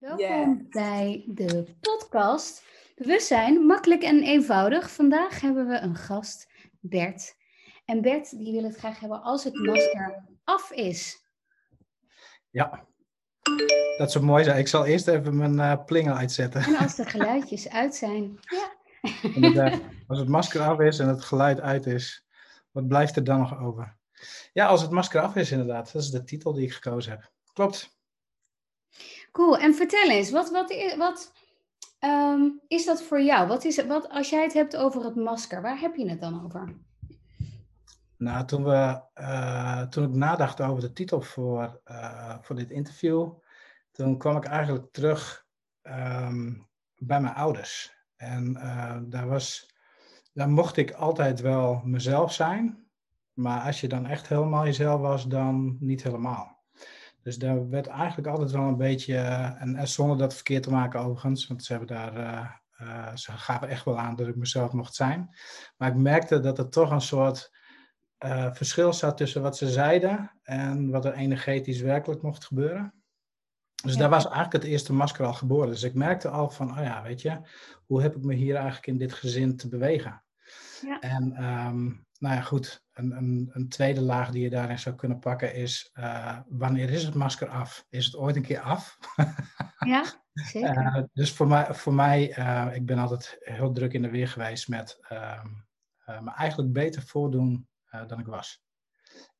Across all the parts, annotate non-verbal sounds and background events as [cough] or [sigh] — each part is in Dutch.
Welkom bij de podcast Bewustzijn, makkelijk en eenvoudig. Vandaag hebben we een gast, Bert. En Bert die wil het graag hebben als het masker af is. Ja, dat zou mooi zijn. Ik zal eerst even mijn uh, plingel uitzetten. En als de [laughs] geluidjes uit zijn. Ja. als het masker af is en het geluid uit is, wat blijft er dan nog over? Ja, als het masker af is inderdaad. Dat is de titel die ik gekozen heb. Klopt. Cool. En vertel eens, wat, wat, is, wat ehm, is dat voor jou? Wat is wat, als jij het hebt over het masker, waar heb je het dan over? Nou, toen, we, uh, toen ik nadacht over de titel voor, uh, voor dit interview, toen kwam ik eigenlijk terug um, bij mijn ouders. En uh, daar, was, daar mocht ik altijd wel mezelf zijn, maar als je dan echt helemaal jezelf was, dan niet helemaal. Dus daar werd eigenlijk altijd wel een beetje, en, en zonder dat verkeerd te maken overigens, want ze hebben daar, uh, uh, ze gaven echt wel aan dat ik mezelf mocht zijn. Maar ik merkte dat er toch een soort verschil zat tussen wat ze zeiden en wat er energetisch werkelijk mocht gebeuren. Dus ja. daar was eigenlijk het eerste masker al geboren. Dus ik merkte al van, oh ja, weet je, hoe heb ik me hier eigenlijk in dit gezin te bewegen? Ja. En um, nou ja, goed, een, een, een, tweede laag die je daarin zou kunnen pakken is, uh, wanneer is het masker af? Is het ooit een keer af? [laughs] ja, zeker. Uh, dus voor mij, voor mij uh, ik ben altijd heel druk in de weer geweest met ehm, me eigenlijk beter voordoen dan ik was.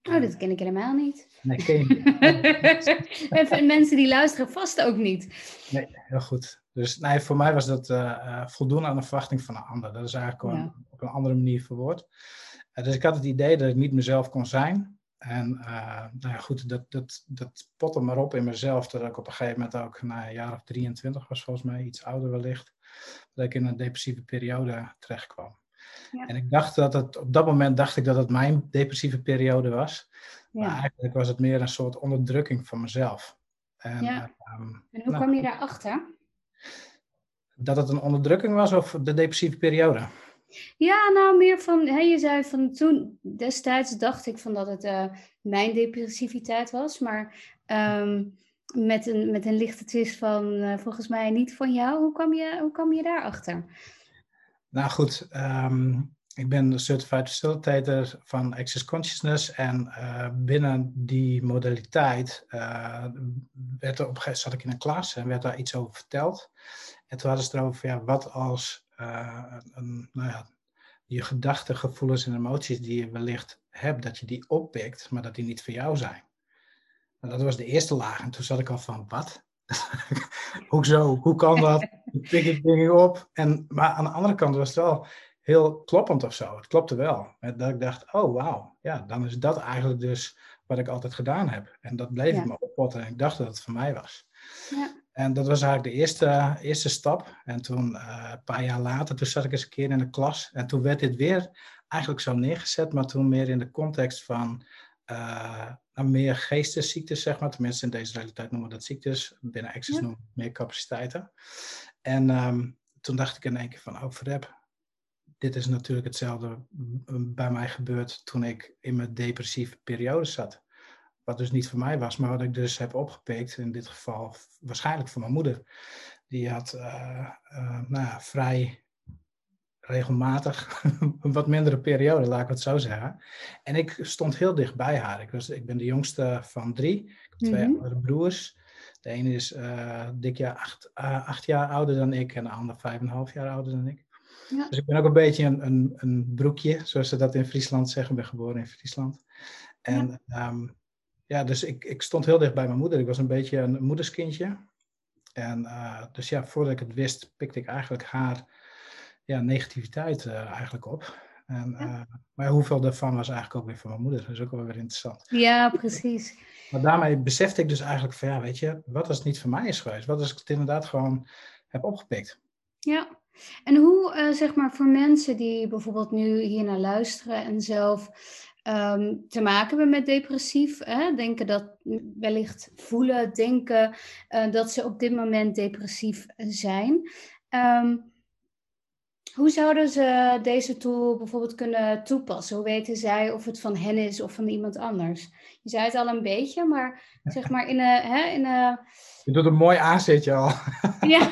Oh, dat ken ik helemaal niet. Nee, ken je niet. [laughs] en mensen die luisteren vast ook niet. Nee, heel goed. Dus nee, voor mij was dat voldoen aan de verwachting van een ander. Dat is eigenlijk gewoon ja. op een andere manier verwoord. Dus ik had het idee dat ik niet mezelf kon zijn. En uh, nou ja, goed, dat, dat, dat potte maar op in mezelf. Dat ik op een gegeven moment ook, na een jaar of 23 was volgens mij, iets ouder wellicht, dat ik in een depressieve periode terecht kwam. Ja. En ik dacht dat het, op dat moment dacht ik dat het mijn depressieve periode was. Ja. Maar eigenlijk was het meer een soort onderdrukking van mezelf. En, ja. Um, en hoe nou, kwam je daarachter? Dat het een onderdrukking was of de depressieve periode? Ja, nou meer van, hè, je zei van toen destijds dacht ik van dat het uh, mijn depressiviteit was, maar um, met, een, met een lichte twist van uh, volgens mij niet van jou. Hoe kwam je, hoe kwam je daarachter? Nou goed, um, ik ben certified facilitator van Access Consciousness en uh, binnen die modaliteit werd er op zat ik in een klas en werd daar iets over verteld. En toen hadden ze erover, ja, wat als uh, een, nou ja, je gedachten, gevoelens en emoties die je wellicht hebt, dat je die oppikt, maar dat die niet voor jou zijn. Nou, dat was de eerste laag en toen zat ik al van, wat? [laughs] Hoezo? Hoe kan dat? [laughs] pik ik dingen op. En, maar aan de andere kant was het wel heel kloppend of zo. Het klopte wel. Dat ik dacht, oh wauw, ja, dan is dat eigenlijk dus wat ik altijd gedaan heb. En dat bleef ja. ik me oppotten en ik dacht dat het voor mij was. Ja. En dat was eigenlijk de eerste, eerste stap. En toen, uh, een paar jaar later, toen zat ik eens een keer in de klas. En toen werd dit weer eigenlijk zo neergezet, maar toen meer in de context van uh, meer geestesziektes, zeg maar. Tenminste, in deze realiteit noemen we dat ziektes. Binnen Access ja. noemen we meer capaciteiten. En um, toen dacht ik in één keer van, oh verrep, dit is natuurlijk hetzelfde bij mij gebeurd toen ik in mijn depressieve periode zat. Wat dus niet voor mij was, maar wat ik dus heb opgepikt, in dit geval waarschijnlijk voor mijn moeder. Die had uh, uh, nou ja, vrij regelmatig een [laughs] wat mindere periode, laat ik het zo zeggen. En ik stond heel dicht bij haar. Ik, was, ik ben de jongste van drie. Ik heb twee mm -hmm. oudere broers. De ene is uh, dik jaar acht, uh, acht, jaar ouder dan ik en de ander vijf en een half jaar ouder dan ik. Ja. Dus ik ben ook een beetje een, een, een, broekje, zoals ze dat in Friesland zeggen. Ik ben geboren in Friesland. En ja, um, ja dus ik, ik stond heel dicht bij mijn moeder. Ik was een beetje een moederskindje. En uh, dus ja, voordat ik het wist, pikte ik eigenlijk haar ja, negativiteit eigenlijk op. En, ja. maar hoeveel daarvan was eigenlijk ook weer van mijn moeder. Dat is ook wel weer interessant. Ja, precies. Maar daarmee besefte ik dus eigenlijk van ja, weet je, wat als het niet voor mij is geweest? Wat als ik het inderdaad gewoon heb opgepikt? Ja, en hoe, zeg maar, voor mensen die bijvoorbeeld nu hier naar luisteren en zelf um, te maken hebben met depressief, hè, denken dat wellicht voelen, denken uh, dat ze op dit moment depressief zijn. Um, hoe zouden ze deze tool bijvoorbeeld kunnen toepassen? Hoe weten zij of het van hen is of van iemand anders? Je zei het al een beetje, maar zeg maar in een, hè, in een Je doet een mooi aanzetje al. [laughs] Ja.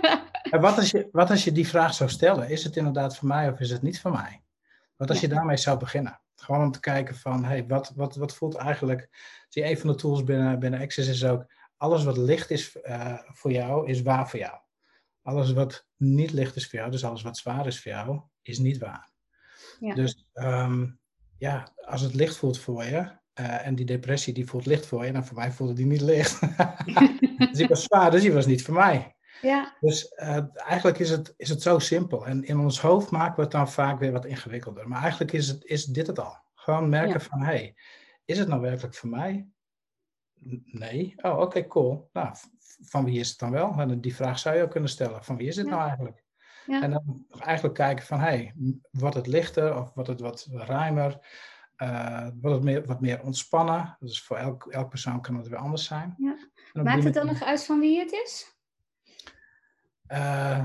[laughs] en wat als, je, wat als je die vraag zou stellen? Is het inderdaad voor mij of is het niet voor mij? Wat als je daarmee zou beginnen? Gewoon om te kijken van, hey, wat, wat, wat voelt eigenlijk... Zie, een van de tools binnen, binnen Access is ook... Alles wat licht is uh, voor jou, is waar voor jou. Alles wat niet licht is voor jou, dus alles wat zwaar is voor jou, is niet waar. Ja. Dus um, ja, als het licht voelt voor je, uh, en die depressie die voelt licht voor je, en voor mij voelde die niet licht. [laughs] dus die was zwaar, dus die was niet voor mij. Ja. Dus uh, eigenlijk is het, is het zo simpel. En in ons hoofd maken we het dan vaak weer wat ingewikkelder. Maar eigenlijk is, het, is dit het al. Gewoon merken ja. van, hé, hey, is het nou werkelijk voor mij? Nee. Oh, oké, okay, cool. Nou, van wie is het dan wel? En die vraag zou je ook kunnen stellen. Van wie is het ja. nou eigenlijk? Ja. En dan eigenlijk kijken van, hé, hey, wordt het lichter of wordt het wat ruimer? Uh, wordt het meer, wat meer ontspannen? Dus voor elk, elk persoon kan het weer anders zijn. Ja. Maakt het dan nog uit van wie het is? Uh,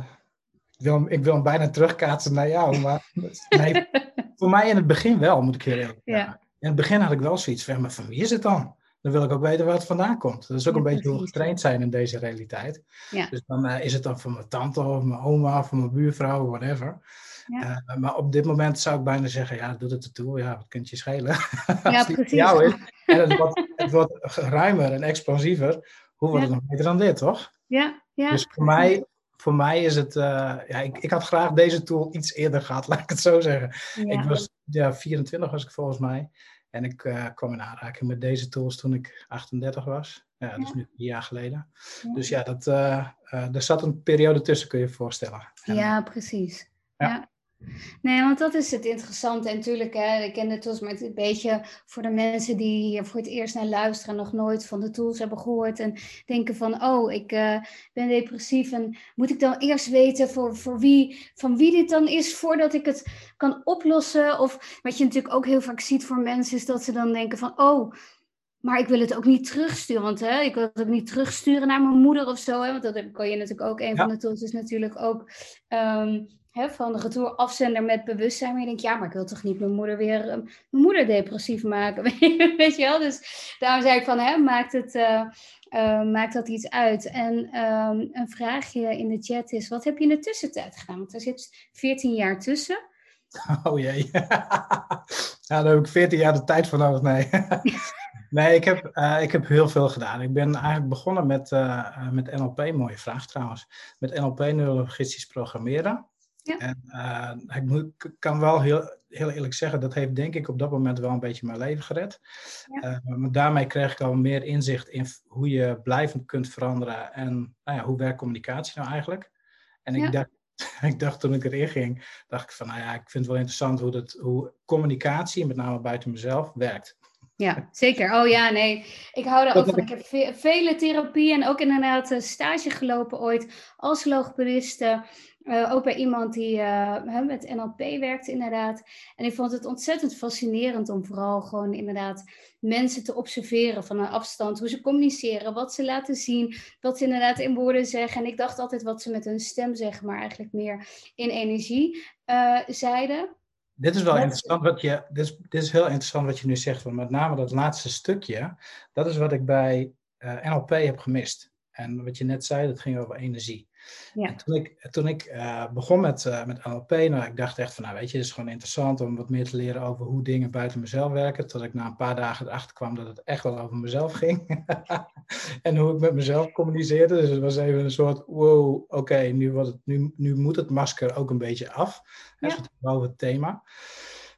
ik, wil, ik wil hem bijna terugkaatsen naar jou, maar nee, [laughs] voor mij in het begin wel, moet ik heel eerlijk zeggen. Ja. In het begin had ik wel zoiets van, maar van wie is het dan? Dan wil ik ook weten waar het vandaan komt. Dat is ook ja, een beetje hoe we getraind zijn in deze realiteit. Ja. Dus dan uh, is het dan van mijn tante of mijn oma of mijn buurvrouw, whatever. Ja. Uh, maar op dit moment zou ik bijna zeggen, ja, doe het ertoe. Ja, wat kunt je schelen? Ja, [laughs] precies. Jou is. En het wordt, het wordt ruimer en explosiever. Hoe wordt het nog beter dan dit, toch? Ja, ja. Dus voor mij, voor mij is het, uh, ja, ik, ik had graag deze tool iets eerder gehad, [laughs] laat ik het zo zeggen. Ja. Ik was, ja, 24 was ik volgens mij. En ik uh, kwam in aanraking met deze tools toen ik 38 was. Ja, dat is nu een jaar geleden. Dus ja, dat, uh, er zat een periode tussen, kun je je voorstellen. En, ja, precies. ja. Nee, want dat is het interessante. En natuurlijk, hè, ik ken de tools, maar het een beetje voor de mensen die hier voor het eerst naar luisteren en nog nooit van de tools hebben gehoord. En denken van, oh, ik uh, ben depressief. En moet ik dan eerst weten voor, voor wie, van wie dit dan is voordat ik het kan oplossen? Of wat je natuurlijk ook heel vaak ziet voor mensen, is dat ze dan denken van, oh, maar ik wil het ook niet terugsturen. Want hè, ik wil het ook niet terugsturen naar mijn moeder of zo. Hè, want dat kan je natuurlijk ook. Een ja. van de tools is natuurlijk ook um, hè, van de retour afzender met bewustzijn. Maar je denkt, ja, maar ik wil toch niet mijn moeder weer uh, mijn moeder depressief maken. [laughs] Weet je wel? Dus daarom zei ik van, hè, maakt, het, uh, uh, maakt dat iets uit? En um, een vraagje in de chat is, wat heb je in de tussentijd gedaan? Want er zit 14 jaar tussen. [laughs] Oh jee. [laughs] ja, daar heb ik 14 jaar de tijd voor nodig. Nee. Nee, ik heb, uh, ik heb heel veel gedaan. Ik ben eigenlijk begonnen met, met NLP, mooie vraag trouwens, met NLP neurologistisch programmeren. Ja. En uh, ik moet, kan wel heel, heel eerlijk zeggen, dat heeft denk ik op dat moment wel een beetje mijn leven gered. Ja. maar daarmee kreeg ik al meer inzicht in hoe je blijvend kunt veranderen en nou ja, hoe werkt communicatie nou eigenlijk. En ik dacht [laughs] ik dacht toen ik erin ging, dacht ik van, nou ja, ik vind het wel interessant hoe, dat, hoe communicatie, met name buiten mezelf, werkt. Ja, zeker. Oh ja, nee. Ik hou er ook van. Ik heb ve vele therapieën en ook inderdaad een stage gelopen ooit als logopediste. Uh, ook bij iemand die uh, met NLP werkte inderdaad. En ik vond het ontzettend fascinerend om vooral gewoon inderdaad mensen te observeren van een afstand. Hoe ze communiceren, wat ze laten zien, wat ze inderdaad in woorden zeggen. En ik dacht altijd wat ze met hun stem zeggen, maar eigenlijk meer in energie uh, zeiden. Dit is wel interessant wat je, dit is, dit is heel interessant wat je nu zegt, want met name dat laatste stukje, dat is wat ik bij NLP heb gemist. En wat je net zei, dat ging over energie. Ja. En toen ik, toen ik uh, begon met, uh, met NLP, nou, ik dacht echt van, nou weet je, het is gewoon interessant om wat meer te leren over hoe dingen buiten mezelf werken. Tot ik na een paar dagen erachter kwam dat het echt wel over mezelf ging. [laughs] en hoe ik met mezelf communiceerde. Dus het was even een soort, wow, oké, okay, nu, nu, nu moet het masker ook een beetje af. Ja. Dat is over het thema.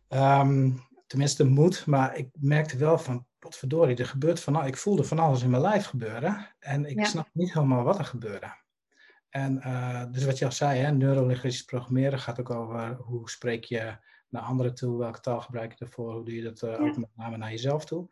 Um, tenminste moet, maar ik merkte wel van, potverdorie, er gebeurt van, ik voelde van alles in mijn lijf gebeuren. En ik ja. snap niet helemaal wat er gebeurde. En uh, dus wat je al zei, hè, neurolinguistisch programmeren gaat ook over hoe spreek je naar anderen toe, welke taal gebruik je ervoor, hoe doe je dat uh, ja. ook met name naar jezelf toe.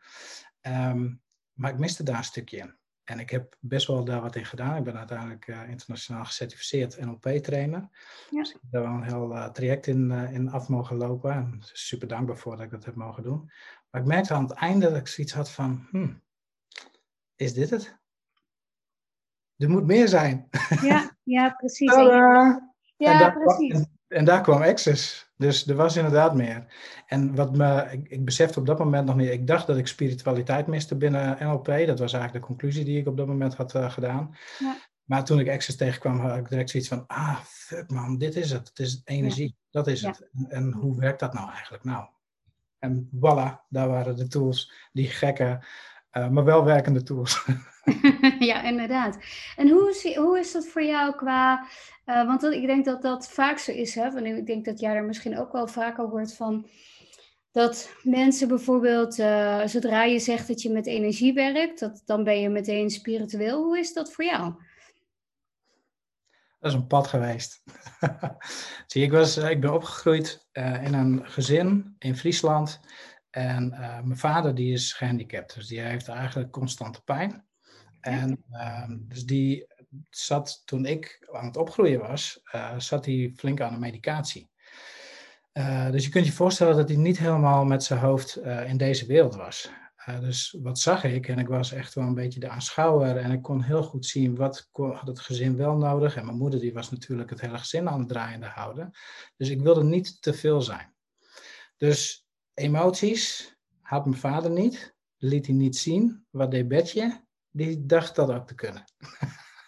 Um, maar ik miste daar een stukje in. En ik heb best wel daar wat in gedaan. Ik ben uiteindelijk uh, internationaal gecertificeerd NLP-trainer. Ja. Dus ik heb daar wel een heel traject in, in af mogen lopen. En super dankbaar voor dat ik dat heb mogen doen. Maar ik merkte aan het einde dat ik zoiets had van, hmm, is dit het? Er moet meer zijn. Ja, [laughs] ja precies. Tadaa! Ja, en dat, precies. En daar kwam Access. Dus er was inderdaad meer. En wat me, ik, ik besefte op dat moment nog niet, ik dacht dat ik spiritualiteit miste binnen NLP. Dat was eigenlijk de conclusie die ik op dat moment had uh, gedaan. Ja. Maar toen ik Access tegenkwam, had ik direct zoiets van, ah, fuck man, dit is het. Het is energie, dat is het. En, en, hoe werkt dat nou eigenlijk? Nou, en voilà, daar waren de tools, die gekke, uh, maar wel werkende tools. [laughs] [laughs] ja, inderdaad. En hoe, hoe is dat voor jou qua, uh, want ik denk dat dat vaak zo is, hè? Want ik denk dat jij er misschien ook wel vaker hoort van, dat mensen bijvoorbeeld, uh, zodra je zegt dat je met energie werkt, dat, dan ben je meteen spiritueel. Hoe is dat voor jou? Dat is een pad geweest. [laughs] Zie, ik, was, ik ben opgegroeid uh, in een gezin in Friesland. En uh, mijn vader die is gehandicapt, dus die heeft eigenlijk constante pijn. En uh, dus die zat toen ik aan het opgroeien was, zat hij flink aan de medicatie. dus je kunt je voorstellen dat hij niet helemaal met zijn hoofd in deze wereld was. Uh, dus wat zag ik? En ik was echt wel een beetje de aanschouwer. En ik kon heel goed zien wat had het gezin wel nodig. En mijn moeder die was natuurlijk het hele gezin aan het draaiende houden. Dus ik wilde niet te veel zijn. Dus emoties had mijn vader niet. Liet hij niet zien. Wat deed Betje? Die dacht dat ook te kunnen.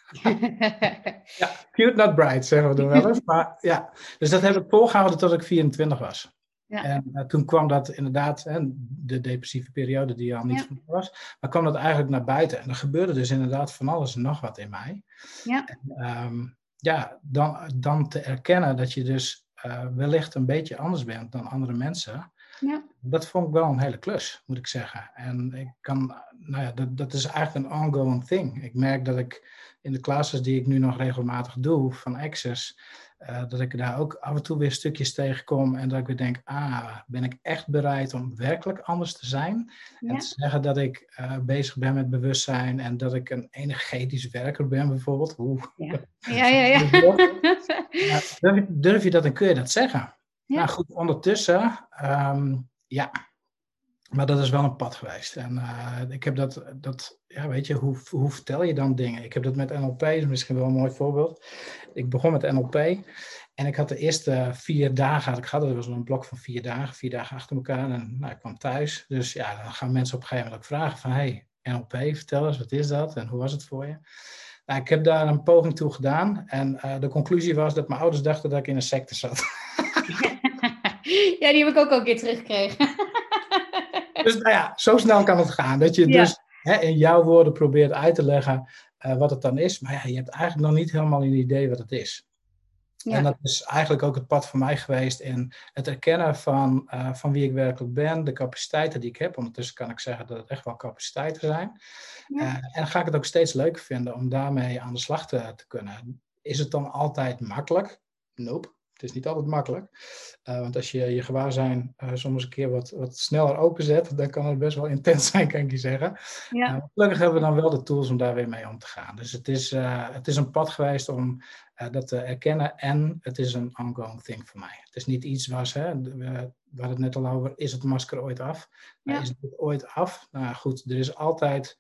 [laughs] ja, cute not bright, zeggen we dan wel eens. Maar ja, dus dat heb ik volgehouden tot ik 24 was. Ja. En uh, toen kwam dat inderdaad, hè, de depressieve periode die al niet ja. was, maar kwam dat eigenlijk naar buiten. En er gebeurde dus inderdaad van alles en nog wat in mij. Ja, en, um, ja dan, dan te erkennen dat je dus uh, wellicht een beetje anders bent dan andere mensen. Ja. Dat vond ik wel een hele klus, moet ik zeggen. En ik kan, nou ja, dat, dat is eigenlijk een ongoing thing. Ik merk dat ik in de classes die ik nu nog regelmatig doe van Access, uh, dat ik daar ook af en toe weer stukjes tegenkom en dat ik weer denk, ah, ben ik echt bereid om werkelijk anders te zijn? En te zeggen dat ik uh, bezig ben met bewustzijn en dat ik een energetisch werker ben bijvoorbeeld. Oeh. Ja, [laughs] ja, ja. ja. [laughs] durf, durf, je dat en kun je dat zeggen? Nou goed, ondertussen, um, ja, maar dat is wel een pad geweest. En uh, ik heb dat, dat, ja, weet je, hoe, hoe vertel je dan dingen? Ik heb dat met NLP, is misschien wel een mooi voorbeeld. Ik begon met NLP en ik had de eerste vier dagen, had ik gehad, dat was een blok van vier dagen, vier dagen achter elkaar. En nou, ik kwam thuis. Dus ja, dan gaan mensen op een gegeven moment ook vragen van, hey, NLP, vertel eens, wat is dat en hoe was het voor je? Nou, ik heb daar een poging toe gedaan en uh, de conclusie was dat mijn ouders dachten dat ik in een secte zat. [laughs] ja, die heb ik ook al een keer teruggekregen. [laughs] dus nou ja, zo snel kan het gaan. Dat je dus hè, in jouw woorden probeert uit te leggen uh, wat het dan is. Maar ja, je hebt eigenlijk nog niet helemaal een idee wat het is. Ja. En dat is eigenlijk ook het pad voor mij geweest in het erkennen van, uh, van wie ik werkelijk ben, de capaciteiten die ik heb. Ondertussen kan ik zeggen dat het echt wel capaciteiten zijn. Ja. Uh, en ga ik het ook steeds leuker vinden om daarmee aan de slag te, te kunnen. Is het dan altijd makkelijk? Nope. Het is niet altijd makkelijk. Uh, want als je je gewaarzijn uh, soms een keer wat, wat sneller openzet, dan kan het best wel intens [laughs] zijn, kan ik je zeggen. Ja. Uh, gelukkig hebben we dan wel de tools om daar weer mee om te gaan. Dus het is, het is een pad geweest om dat te erkennen en het is een ongoing thing voor mij. Het is niet iets was, hè, we, het net al over, is het masker ooit af? Ja. Is het ooit af? Nou goed, er is altijd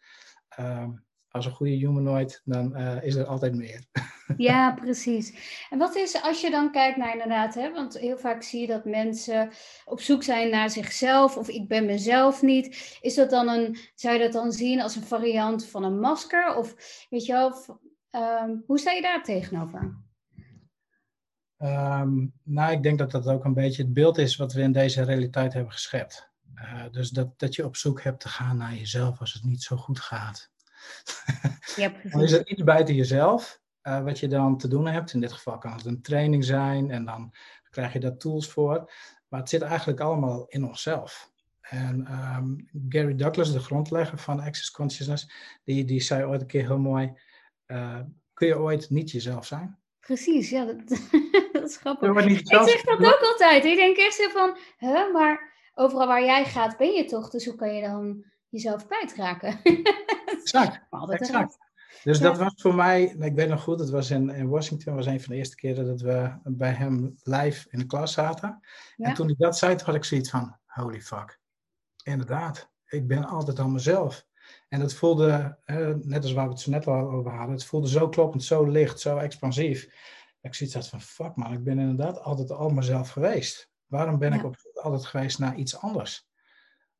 ehm, als een goede humanoid, dan uh, is er altijd meer. [laughs] Ja, precies. En wat is, als je dan kijkt naar inderdaad, hè, want heel vaak zie je dat mensen op zoek zijn naar zichzelf of ik ben mezelf niet. Is dat dan een, zou je dat dan zien als een variant van een masker? Of weet je wel, um, hoe sta je daar tegenover? Um, nou, ik denk dat dat ook een beetje het beeld is wat we in deze realiteit hebben geschept. Uh, dus dat, dat je op zoek hebt te gaan naar jezelf als het niet zo goed gaat. Ja, [laughs] dan is er iets buiten jezelf uh, wat je dan te doen hebt. In dit geval kan het een training zijn en dan krijg je daar tools voor. Maar het zit eigenlijk allemaal in onszelf. En um, Gary Douglas, de grondlegger van Access Consciousness, die, die zei ooit een keer heel mooi: uh, Kun je ooit niet jezelf zijn? Precies, ja, dat, [laughs] dat is grappig. Ik zeg dat ook altijd. Ik denk echt zo van, hè, maar overal waar jij gaat ben je toch, dus hoe kan je dan jezelf kwijtraken. exact, [laughs] exact. Dus dat was voor mij, ik weet nog goed, het was in, in Washington, was een van de eerste keren dat we bij hem live in de klas zaten. En toen hij dat zei, had ik zoiets van, holy fuck. Inderdaad, ik ben altijd al mezelf. En het voelde, net als waar we het zo net al over hadden, het voelde zo kloppend, zo licht, zo expansief. ik zoiets had van, fuck man, ik ben inderdaad altijd al mezelf geweest. Waarom ben ik op, altijd geweest naar iets anders?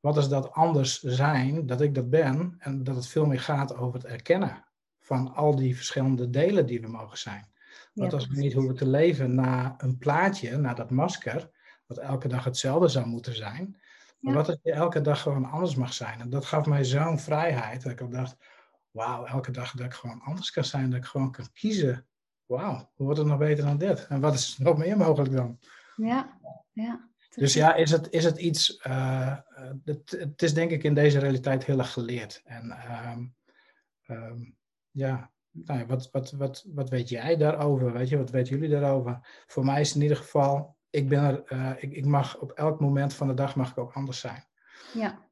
Wat is dat anders zijn, dat ik dat ben, en dat het veel meer gaat over het erkennen van al die verschillende delen die we mogen zijn. Want als we niet hoeven te leven naar een plaatje, naar dat masker, wat elke dag hetzelfde zou moeten zijn, maar wat als je elke dag gewoon anders mag zijn. En dat gaf mij zo'n vrijheid, dat ik ook dacht, wauw, elke dag dat ik gewoon anders kan zijn, dat ik gewoon kan kiezen. Wauw, hoe wordt het nog beter dan dit? En wat is nog meer mogelijk dan? Ja, ja. Dus ja, is het, is het iets, uh, het, het, is denk ik in deze realiteit heel erg geleerd. En ehm, ehm, ja, nou ja, wat, wat, wat, wat weet jij daarover? Weet je, wat weten jullie daarover? Voor mij is in ieder geval, ik ben er, uh, ik, ik mag op elk moment van de dag mag ik ook anders zijn. Ja,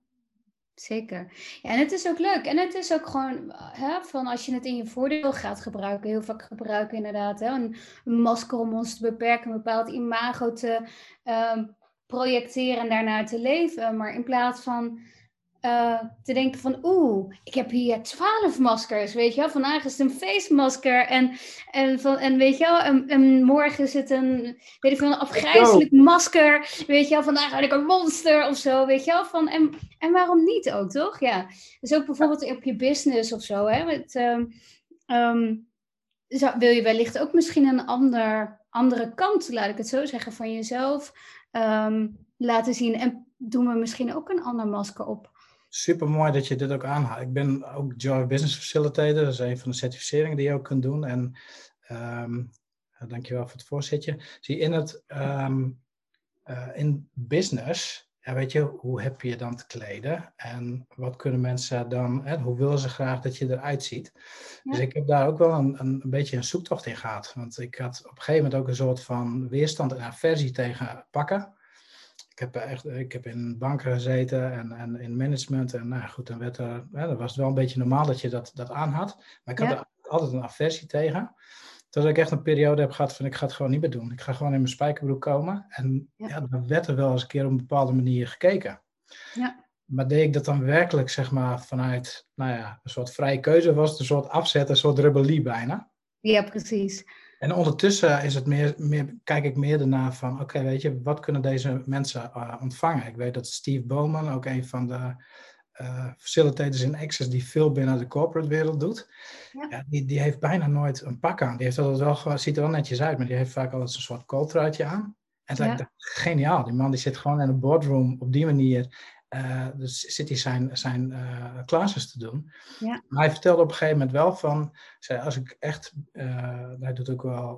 Zeker. En het is ook leuk. En het is ook gewoon, hè, van als je het in je voordeel gaat gebruiken, heel vaak gebruiken inderdaad, hè, een, masker om ons te beperken, een bepaald imago te um, projecteren en daarnaar te leven. Maar in plaats van uh, te denken van, oeh, ik heb hier twaalf maskers, weet je wel. Vandaag is het een feestmasker en, en, van, en weet je wel, en, en morgen is het een, weet ik veel, een afgrijzelijk masker, weet je wel. Vandaag had ik een monster of zo, weet je wel. Van, en, en waarom niet ook, toch? Ja, dus ook bijvoorbeeld op je business of zo, hè. Met, um, um, wil je wellicht ook misschien een ander, andere kant, laat ik het zo zeggen, van jezelf um, laten zien. En doen we misschien ook een ander masker op super mooi dat je dit ook aanhaalt. Ik ben ook Joy Business Facilitator. Dat is een van de certificeringen die je ook kunt doen. En um, dankjewel voor het voorzetje. Zie in het um, uh, in business, ja, weet je, hoe heb je dan te kleden? En wat kunnen mensen dan, hè, hoe willen ze graag dat je eruit ziet? Dus ik heb daar ook wel een, een, een, beetje een zoektocht in gehad. Want ik had op een gegeven moment ook een soort van weerstand en aversie tegen pakken ik heb, echt, ik heb in banken gezeten en, en in management. En nou goed, dan, werd er, dan was het wel een beetje normaal dat je dat, dat aan had. Maar ik had er altijd een aversie tegen. Totdat ik echt een periode heb gehad van ik ga het gewoon niet meer doen. Ik ga gewoon in mijn spijkerbroek komen. En ja. dan werd er wel eens een keer op een bepaalde manier gekeken. Ja. Maar deed ik dat dan werkelijk, zeg maar, vanuit nou ja, een soort vrije keuze, was het een soort afzet, een soort rebellie bijna. Ja, precies. En ondertussen is het meer, meer, kijk ik meer ernaar van, oké, weet je, wat kunnen deze mensen uh, ontvangen? Ik weet dat Steve Bowman, ook een van de uh, facilitators in Access, die veel binnen de corporate wereld doet, ja. ja. die, die heeft bijna nooit een pak aan. Die heeft altijd wel, ziet er wel netjes uit, maar die heeft vaak altijd een soort kooltruitje aan. En dat ja. geniaal. Die man die zit gewoon in een boardroom op die manier uh, dus zit hij zijn, zijn uh, classes te doen. Ja. Maar hij vertelde op een gegeven moment wel van, zei, als ik echt, hij doet ook wel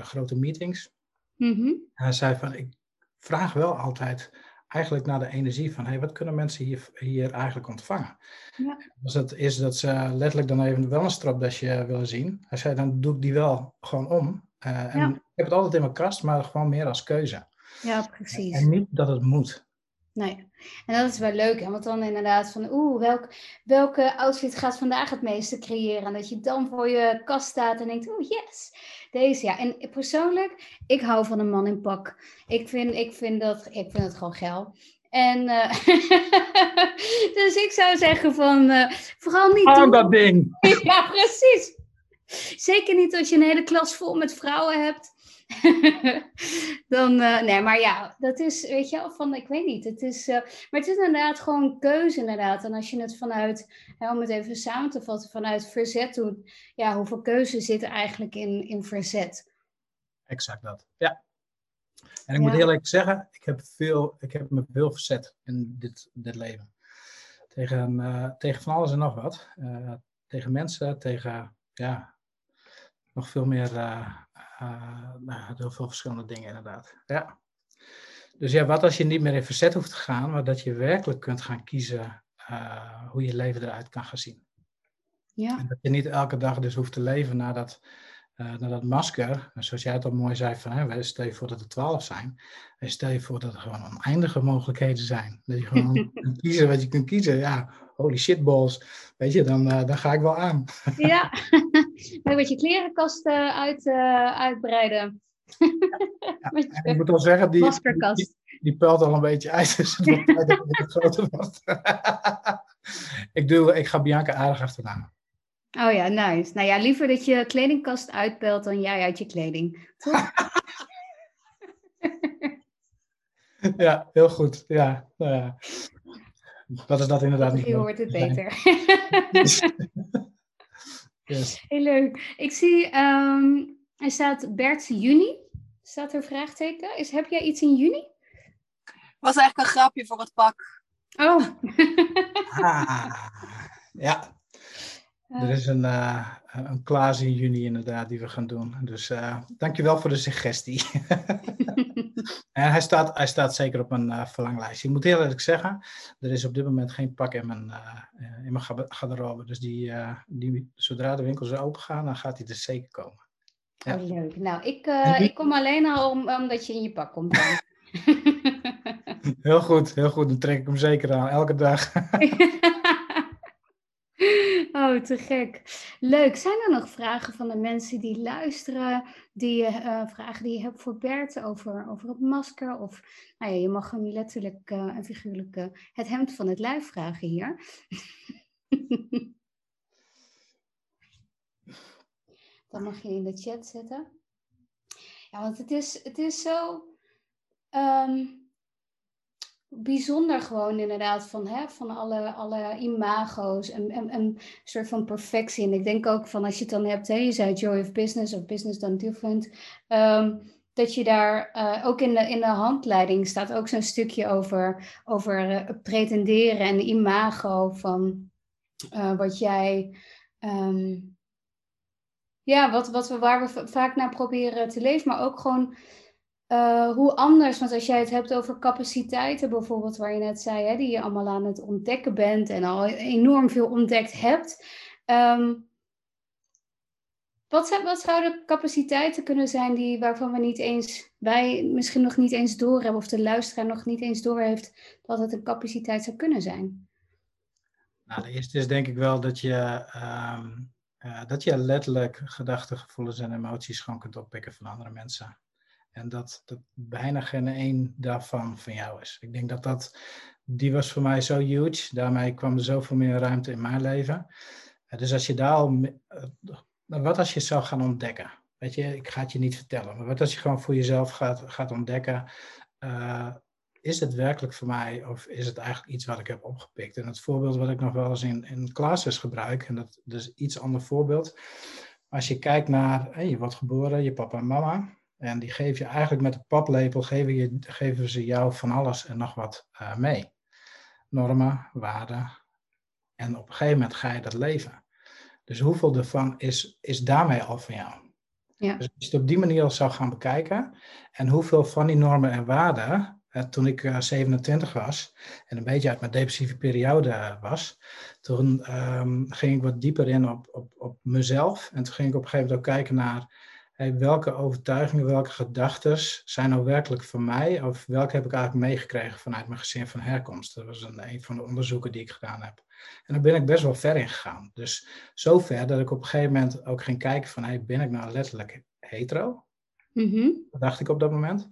grote meetings. Mm -hmm. Hij zei van, ik vraag wel altijd eigenlijk naar de energie van, hey, wat kunnen mensen hier, hier eigenlijk ontvangen? Ja. Als het is dat ze letterlijk dan even wel een stropdasje willen zien, hij zei, dan doe ik die wel gewoon om. en ja. ik heb het altijd in mijn kast, maar gewoon meer als keuze. Ja, precies. En niet dat het moet. Nee, en dat is wel leuk, hè? want dan inderdaad van, oeh, welk, welke outfit gaat vandaag het meeste creëren? En dat je dan voor je kast staat en denkt, oeh, yes, deze ja. En persoonlijk, ik hou van een man in pak. Ik vind, ik vind, dat, ik vind het gewoon geil. En uh, [laughs] dus ik zou zeggen van, uh, vooral niet Aan dat ding! [laughs] ja, precies. Zeker niet als je een hele klas vol met vrouwen hebt. [laughs] dan, uh, nee, maar ja, dat is, weet je wel, van, ik weet niet. Het is, uh, maar het is inderdaad gewoon keuze, inderdaad. En als je het vanuit, hè, om het even samen te vatten, vanuit verzet doet, ja, hoeveel keuze zit er eigenlijk in, in verzet? Exact dat, ja. En ik ja. moet eerlijk zeggen, ik heb, veel, ik heb me veel verzet in dit, dit leven. Tegen, uh, tegen van alles en nog wat. tegen mensen, tegen, ja, nog veel meer uh, nou, heel veel verschillende dingen inderdaad. Ja. Dus ja, wat als je niet meer in verzet hoeft te gaan, maar dat je werkelijk kunt gaan kiezen uh, hoe je leven eruit kan gaan zien. Ja. En dat je niet elke dag dus hoeft te leven naar dat, uh, naar dat masker. Zoals jij het al mooi zei, van, hè, stel je voor dat er twaalf zijn. En stel je voor dat er gewoon oneindige mogelijkheden zijn. Dat je gewoon [laughs] kunt kiezen wat je kunt kiezen. Ja, holy shit balls. Weet je, dan, uh, dan ga ik wel aan. [laughs] ja, [laughs] een beetje klerenkast uit, uh, uitbreiden. Ja, ik moet wel zeggen, die, die, die, pelt al een beetje uit. Dus het wordt tijd dat het groter wordt. ik, doe, ik ga Bianca aardig achterna. Oh ja, nice. Nou ja, liever dat je kledingkast uitbelt dan jij uit je kleding. Toch? [laughs] ja, heel goed. Ja, nou ja. Dat is dat inderdaad niet. Je hoort het beter. [laughs] yes. Heel leuk. Ik zie, um, er staat Bert juni. Staat er vraagteken? Is, heb jij iets in juni? Was eigenlijk een grapje voor het pak. Oh. ah, ja, er is een, uh, een Klaas in juni inderdaad die we gaan doen. Dus uh, dankjewel voor de suggestie. [laughs] en hij staat, hij staat zeker op mijn uh, verlanglijst. Ik moet heel eerlijk zeggen, er is op dit moment geen pak in mijn, in mijn garderobe. Dus die, die, zodra de winkels open gaan, dan gaat hij er zeker komen. Ja. Oh, leuk. Nou, ik, ik kom alleen al om, omdat je in je pak komt. [laughs] heel goed, heel goed. Dan trek ik hem zeker aan, elke dag. [laughs] Oh, te gek. Leuk. Zijn er nog vragen van de mensen die luisteren? Die, uh, vragen die je hebt voor Bert over, over het masker? Of nou ja, je mag hem letterlijk uh, en figuurlijk uh, het hemd van het lijf vragen hier. [laughs] Dan mag je in de chat zetten. Ja, want het is, het is zo. Um, bijzonder gewoon inderdaad van, hè, van alle, alle imago's en, en, een soort van perfectie. En ik denk ook van als je het dan hebt, hè, je zei joy of business of business done different, um, dat je daar uh, ook in de, in de handleiding staat ook zo'n stukje over, over uh, pretenderen en imago van uh, wat jij... Um, ja, wat, wat we, waar we vaak naar proberen te leven, maar ook gewoon uh, hoe anders, want als jij het hebt over capaciteiten bijvoorbeeld, waar je net zei, hè, die je allemaal aan het ontdekken bent en al enorm veel ontdekt hebt. Um, wat, wat zouden capaciteiten kunnen zijn die, waarvan we niet eens, wij misschien nog niet eens doorhebben, of de luisteraar nog niet eens doorheeft dat het een capaciteit zou kunnen zijn? Nou, de eerste is denk ik wel dat je, um, uh, dat je letterlijk gedachten, gevoelens en emoties gewoon kunt oppikken van andere mensen. En dat, dat bijna geen één daarvan van jou is. Ik denk dat dat, die was voor mij zo huge. Daarmee kwam er zoveel meer ruimte in mijn leven. Dus als je daar al, eh, wat als je zou gaan ontdekken? Weet je, ik ga het je niet vertellen, maar wat als je gewoon voor jezelf gaat, gaat ontdekken, is het werkelijk voor mij of is het eigenlijk iets wat ik heb opgepikt? En het voorbeeld wat ik nog wel eens in, in classes gebruik, en dat, dat is iets ander voorbeeld. Als je kijkt naar, je wordt geboren, je papa en mama, en die geef je eigenlijk met de paplepel, geven, je, geven ze jou van alles en nog wat uh, mee. Normen, waarden. En op een gegeven moment ga je dat leven. Dus hoeveel ervan is, is daarmee al van jou? Ja. Dus als je het op die manier al zou gaan bekijken. En hoeveel van die normen en waarden, eh, toen ik uh, 27 was en een beetje uit mijn depressieve periode was, toen um, ging ik wat dieper in op, op, op mezelf. En toen ging ik op een gegeven moment ook kijken naar welke overtuigingen, welke gedachten zijn nou werkelijk van mij? Of welke heb ik eigenlijk meegekregen vanuit mijn gezin van herkomst? Dat was een, een van de onderzoeken die ik gedaan heb. En daar ben ik best wel ver in gegaan. Dus zo ver dat ik op een gegeven moment ook ging kijken van, hey, ben ik nou letterlijk hetero? Mm Dat dacht ik op dat moment.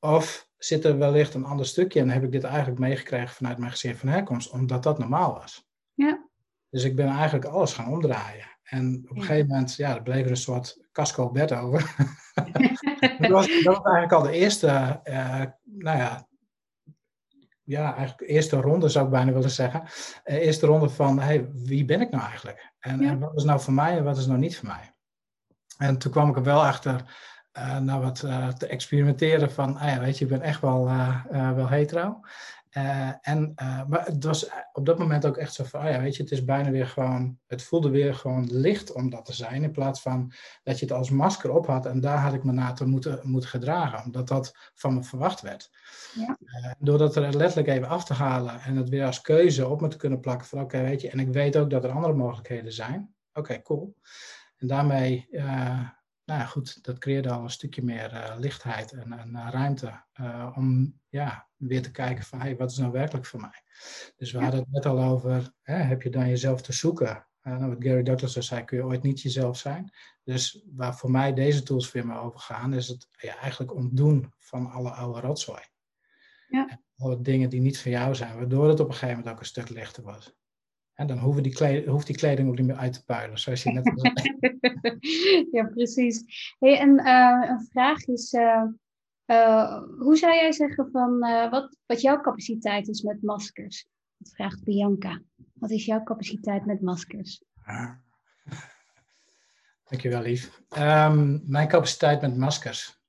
Of zit er wellicht een ander stukje en heb ik dit eigenlijk meegekregen vanuit mijn gezin van herkomst, omdat dat normaal was? Ja. Dus ik ben eigenlijk alles gaan omdraaien. En op een gegeven moment, ja, er bleef er een soort casco bed over. [laughs] dat, was, dat, was, eigenlijk al de eerste, uh, nou ja, ja, eigenlijk eerste ronde zou ik bijna willen zeggen. Uh, eerste ronde van, hey, wie ben ik nou eigenlijk? En, en, wat is nou voor mij en wat is nou niet voor mij? En toen kwam ik er wel achter, uh, nou wat te experimenteren van, ah ja, weet je, ik ben echt wel, wel hetero. Uh, en, uh, maar het was op dat moment ook echt zo van, oh ja, weet je, het is bijna weer gewoon, het voelde weer gewoon licht om dat te zijn, in plaats van dat je het als masker op had en daar had ik me naar te moeten, moeten gedragen, omdat dat van me verwacht werd. Ja. Uh, door dat er letterlijk even af te halen en het weer als keuze op me te kunnen plakken van, oké, weet je, en ik weet ook dat er andere mogelijkheden zijn. Oké, cool. En daarmee nou ja, goed, dat creëerde al een stukje meer uh, lichtheid en, en uh, ruimte uh, om ja, weer te kijken van hey, wat is nou werkelijk voor mij. Dus we hadden het net al over, hè, heb je dan jezelf te zoeken? nou, wat Gary Douglas zei, kun je ooit niet jezelf zijn. Dus waar voor mij deze tools weer mee over gaan, is het ja, eigenlijk ontdoen van alle oude rotzooi. Ja. En alle dingen die niet van jou zijn, waardoor het op een gegeven moment ook een stuk lichter was. En dan hoeven die hoeft die kleding ook niet meer uit te puilen, zoals je net zei. [laughs] ja, precies. Hey, en uh, een vraag is, uh, uh, hoe zou jij zeggen van wat, wat jouw capaciteit is met maskers? Dat vraagt Bianca. Wat is jouw capaciteit met maskers? Ja. [laughs] Dankjewel, lief. Um, mijn capaciteit met maskers.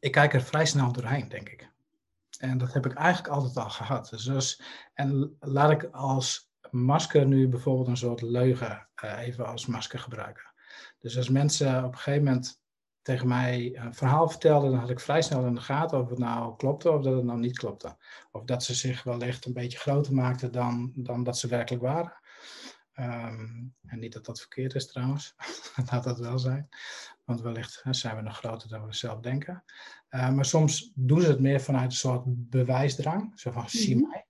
Ik kijk er vrij snel doorheen, denk ik. En dat heb ik eigenlijk altijd al gehad. Dus en laat ik als masker nu bijvoorbeeld een soort leugen uh, even als masker gebruiken. Dus als mensen op een gegeven moment tegen mij een verhaal vertelden, dan had ik vrij snel in de gaten of het nou klopte of dat het nou niet klopte. Of dat ze zich wellicht een beetje groter maakten dan, dan dat ze werkelijk waren. Um, en niet dat dat verkeerd is trouwens, [laughs] laat dat wel zijn. Want wellicht hè, zijn we nog groter dan we zelf denken. Uh, maar soms doen ze het meer vanuit een soort bewijsdrang. Zo van, zie mhm. mij.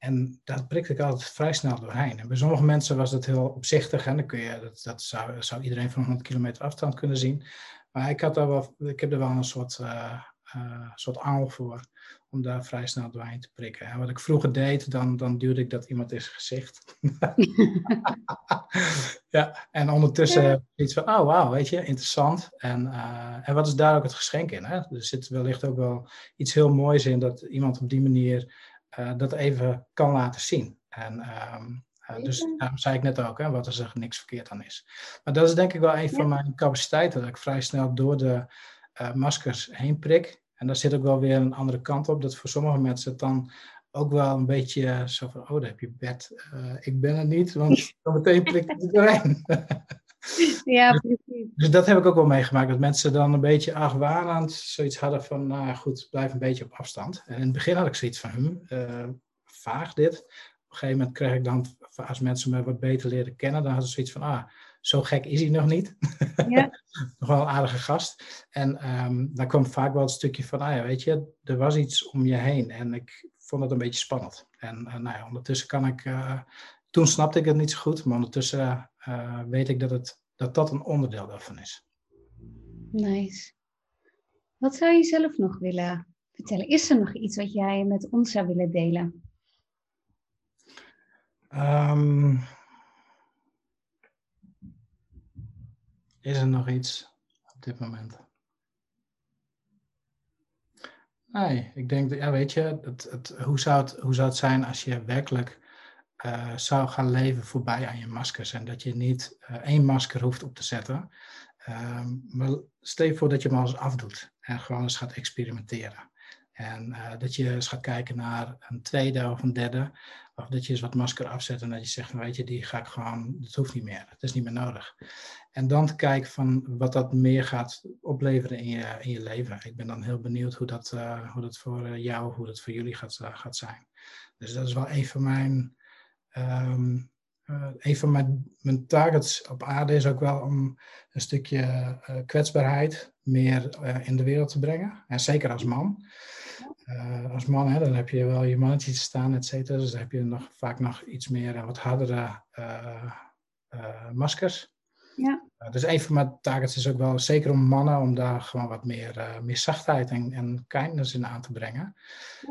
En dat prikte ik altijd vrij snel doorheen. En bij sommige mensen was dat heel opzichtig. En dan kun je, dat, dat zou, zou iedereen van 100 kilometer afstand kunnen zien. Maar ik, had daar wel, ik heb er wel een soort, uh, uh, soort angel voor om daar vrij snel doorheen te prikken. En wat ik vroeger deed, dan, dan duwde ik dat iemand in zijn gezicht. [laughs] [laughs] ja, en ondertussen ja. iets van, oh wauw, weet je, interessant. En, uh, en wat is daar ook het geschenk in? Hè? Er zit wellicht ook wel iets heel moois in dat iemand op die manier uh, dat even kan laten zien. En uh, dus daarom zei ik net ook, hè, wat er niks verkeerd aan is. Maar dat is denk ik wel een van mijn capaciteiten, dat ik vrij snel door de maskers heen prik. En daar zit ook wel weer een andere kant op, dat voor sommige mensen het dan ook wel een beetje zo van, oh, daar heb je bed. Uh, ik ben er niet, want [laughs] dan meteen prikt het erin. [laughs] ja, precies. Dus dat heb ik ook wel meegemaakt, dat mensen dan een beetje argwanend zoiets hadden van, nou goed, blijf een beetje op afstand. En in het begin had ik zoiets van, hm, uh, vaag dit. Op een gegeven moment kreeg ik dan, als mensen me wat beter leren kennen, dan hadden ze zoiets van, ah, zo gek is hij nog niet. Ja. [laughs] nog wel een aardige gast. En um, dan kwam vaak wel het stukje van, ah ja, weet je, er was iets om je heen. En ik vond het een beetje spannend. En uh, nou ja, ondertussen kan ik, uh, toen snapte ik het niet zo goed, maar ondertussen uh, weet ik dat, het, dat dat een onderdeel daarvan is. Nice. Wat zou je zelf nog willen vertellen? Is er nog iets wat jij met ons zou willen delen? Um, Is er nog iets op dit moment? Nee, ik denk, dat, ja, weet je, het, het, hoe, zou het, hoe zou het zijn als je werkelijk uh, zou gaan leven voorbij aan je maskers en dat je niet uh, één masker hoeft op te zetten, uh, maar stel je voor dat je hem alles afdoet en gewoon eens gaat experimenteren. En uh, dat je eens gaat kijken naar een tweede of een derde. Of dat je eens wat masker afzet en dat je zegt, weet je, die ga ik gewoon, dat hoeft niet meer. Het is niet meer nodig. En dan te kijken van wat dat meer gaat opleveren in je, in je leven. Ik ben dan heel benieuwd hoe dat, hoe dat voor jou, hoe dat voor jullie gaat, gaat zijn. Dus dat is wel een van mijn, um, uh, een van mijn, mijn targets op aarde is ook wel om een stukje kwetsbaarheid meer in de wereld te brengen. En zeker als man. als man, hè, dan heb je wel je mannetje staan, et cetera. Dus dan heb je nog, vaak nog iets meer en wat hardere maskers. Ja. Dus een van mijn targets is ook wel, zeker om mannen, om daar gewoon wat meer, meer zachtheid en, en kindness in aan te brengen.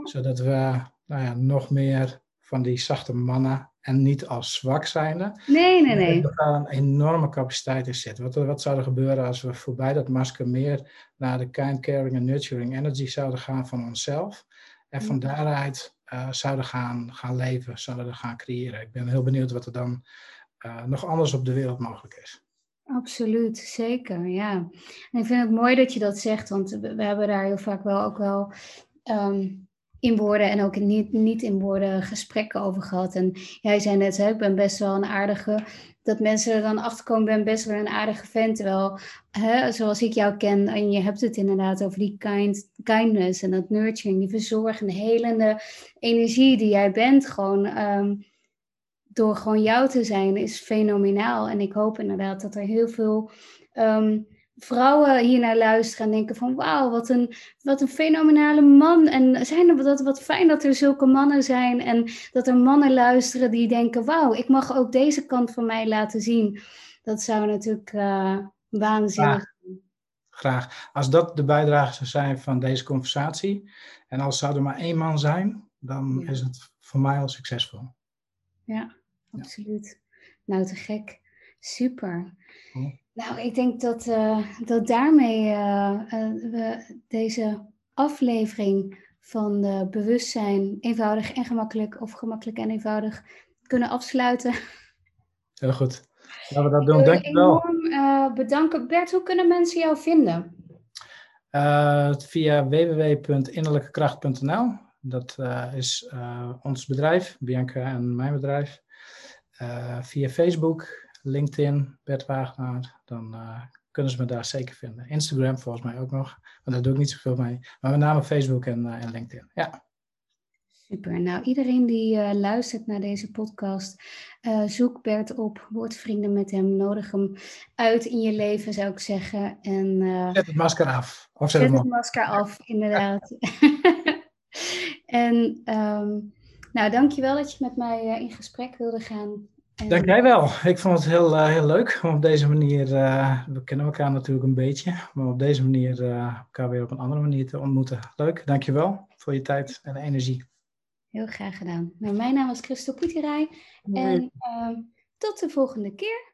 Zodat we nou ja, nog meer van die zachte mannen en niet als zwak zijnde. Nee, nee, nee. Dat er een enorme capaciteit in zit. Wat, wat zou er gebeuren als we voorbij dat masker meer naar de kind, caring en nurturing energy zouden gaan van onszelf. En van daaruit uh, zouden gaan, gaan leven, zouden gaan creëren. Ik ben heel benieuwd wat er dan nog anders op de wereld mogelijk is. Absoluut, zeker, ja. En ik vind het mooi dat je dat zegt, want we, hebben daar heel vaak wel ook wel um, in woorden en ook niet, niet in woorden gesprekken over gehad. En jij zei net, hè, ik ben best wel een aardige, dat mensen er dan achter komen, ben best wel een aardige vent. Terwijl, hè, zoals ik jou ken, en je hebt het inderdaad over die kind, kindness en dat nurturing, die verzorgende, helende energie die jij bent, gewoon... Um, door gewoon jou te zijn is fenomenaal. En ik hoop inderdaad dat er heel veel um, vrouwen hier naar luisteren en denken van wauw, wat een, wat een fenomenale man. En zijn er, dat, wat fijn dat er zulke mannen zijn en dat er mannen luisteren die denken wauw, ik mag ook deze kant van mij laten zien. Dat zou natuurlijk uh, waanzinnig zijn. Graag. Als dat de bijdrage zou zijn van deze conversatie en als zou er maar één man zijn, dan is het voor mij al succesvol. Ja, absoluut. Nou, te gek. Super. Nou, ik denk dat, uh, dat daarmee uh, uh, we deze aflevering van bewustzijn eenvoudig en gemakkelijk of gemakkelijk en eenvoudig kunnen afsluiten. Heel goed. Laten we dat doen. Dank je wel. enorm bedanken. Bert, hoe kunnen mensen jou vinden? via www.innerlijkekracht.nl. Dat is ons bedrijf, Bianca en mijn bedrijf. via Facebook, LinkedIn, Bert Wagenaar, dan uh, kunnen ze me daar zeker vinden. Instagram volgens mij ook nog, want daar doe ik niet zoveel mee. Maar met name Facebook en, uh, en LinkedIn, ja. Super. Nou, iedereen die uh, luistert naar deze podcast, zoek Bert op, word vrienden met hem, nodig hem uit in je leven, zou ik zeggen. En, zet het masker af. Of zet, zet het masker af, [laughs] inderdaad. [laughs] en um, nou, dankjewel dat je met mij in gesprek wilde gaan. Dank jij wel. Ik vond het heel, uh, heel leuk om op deze manier, uh, we kennen elkaar natuurlijk een beetje, maar op deze manier uh, elkaar weer op een andere manier te ontmoeten. Leuk, dankjewel voor je tijd en energie. Heel graag gedaan. Nou, mijn naam is Christel Poetierij en tot de volgende keer.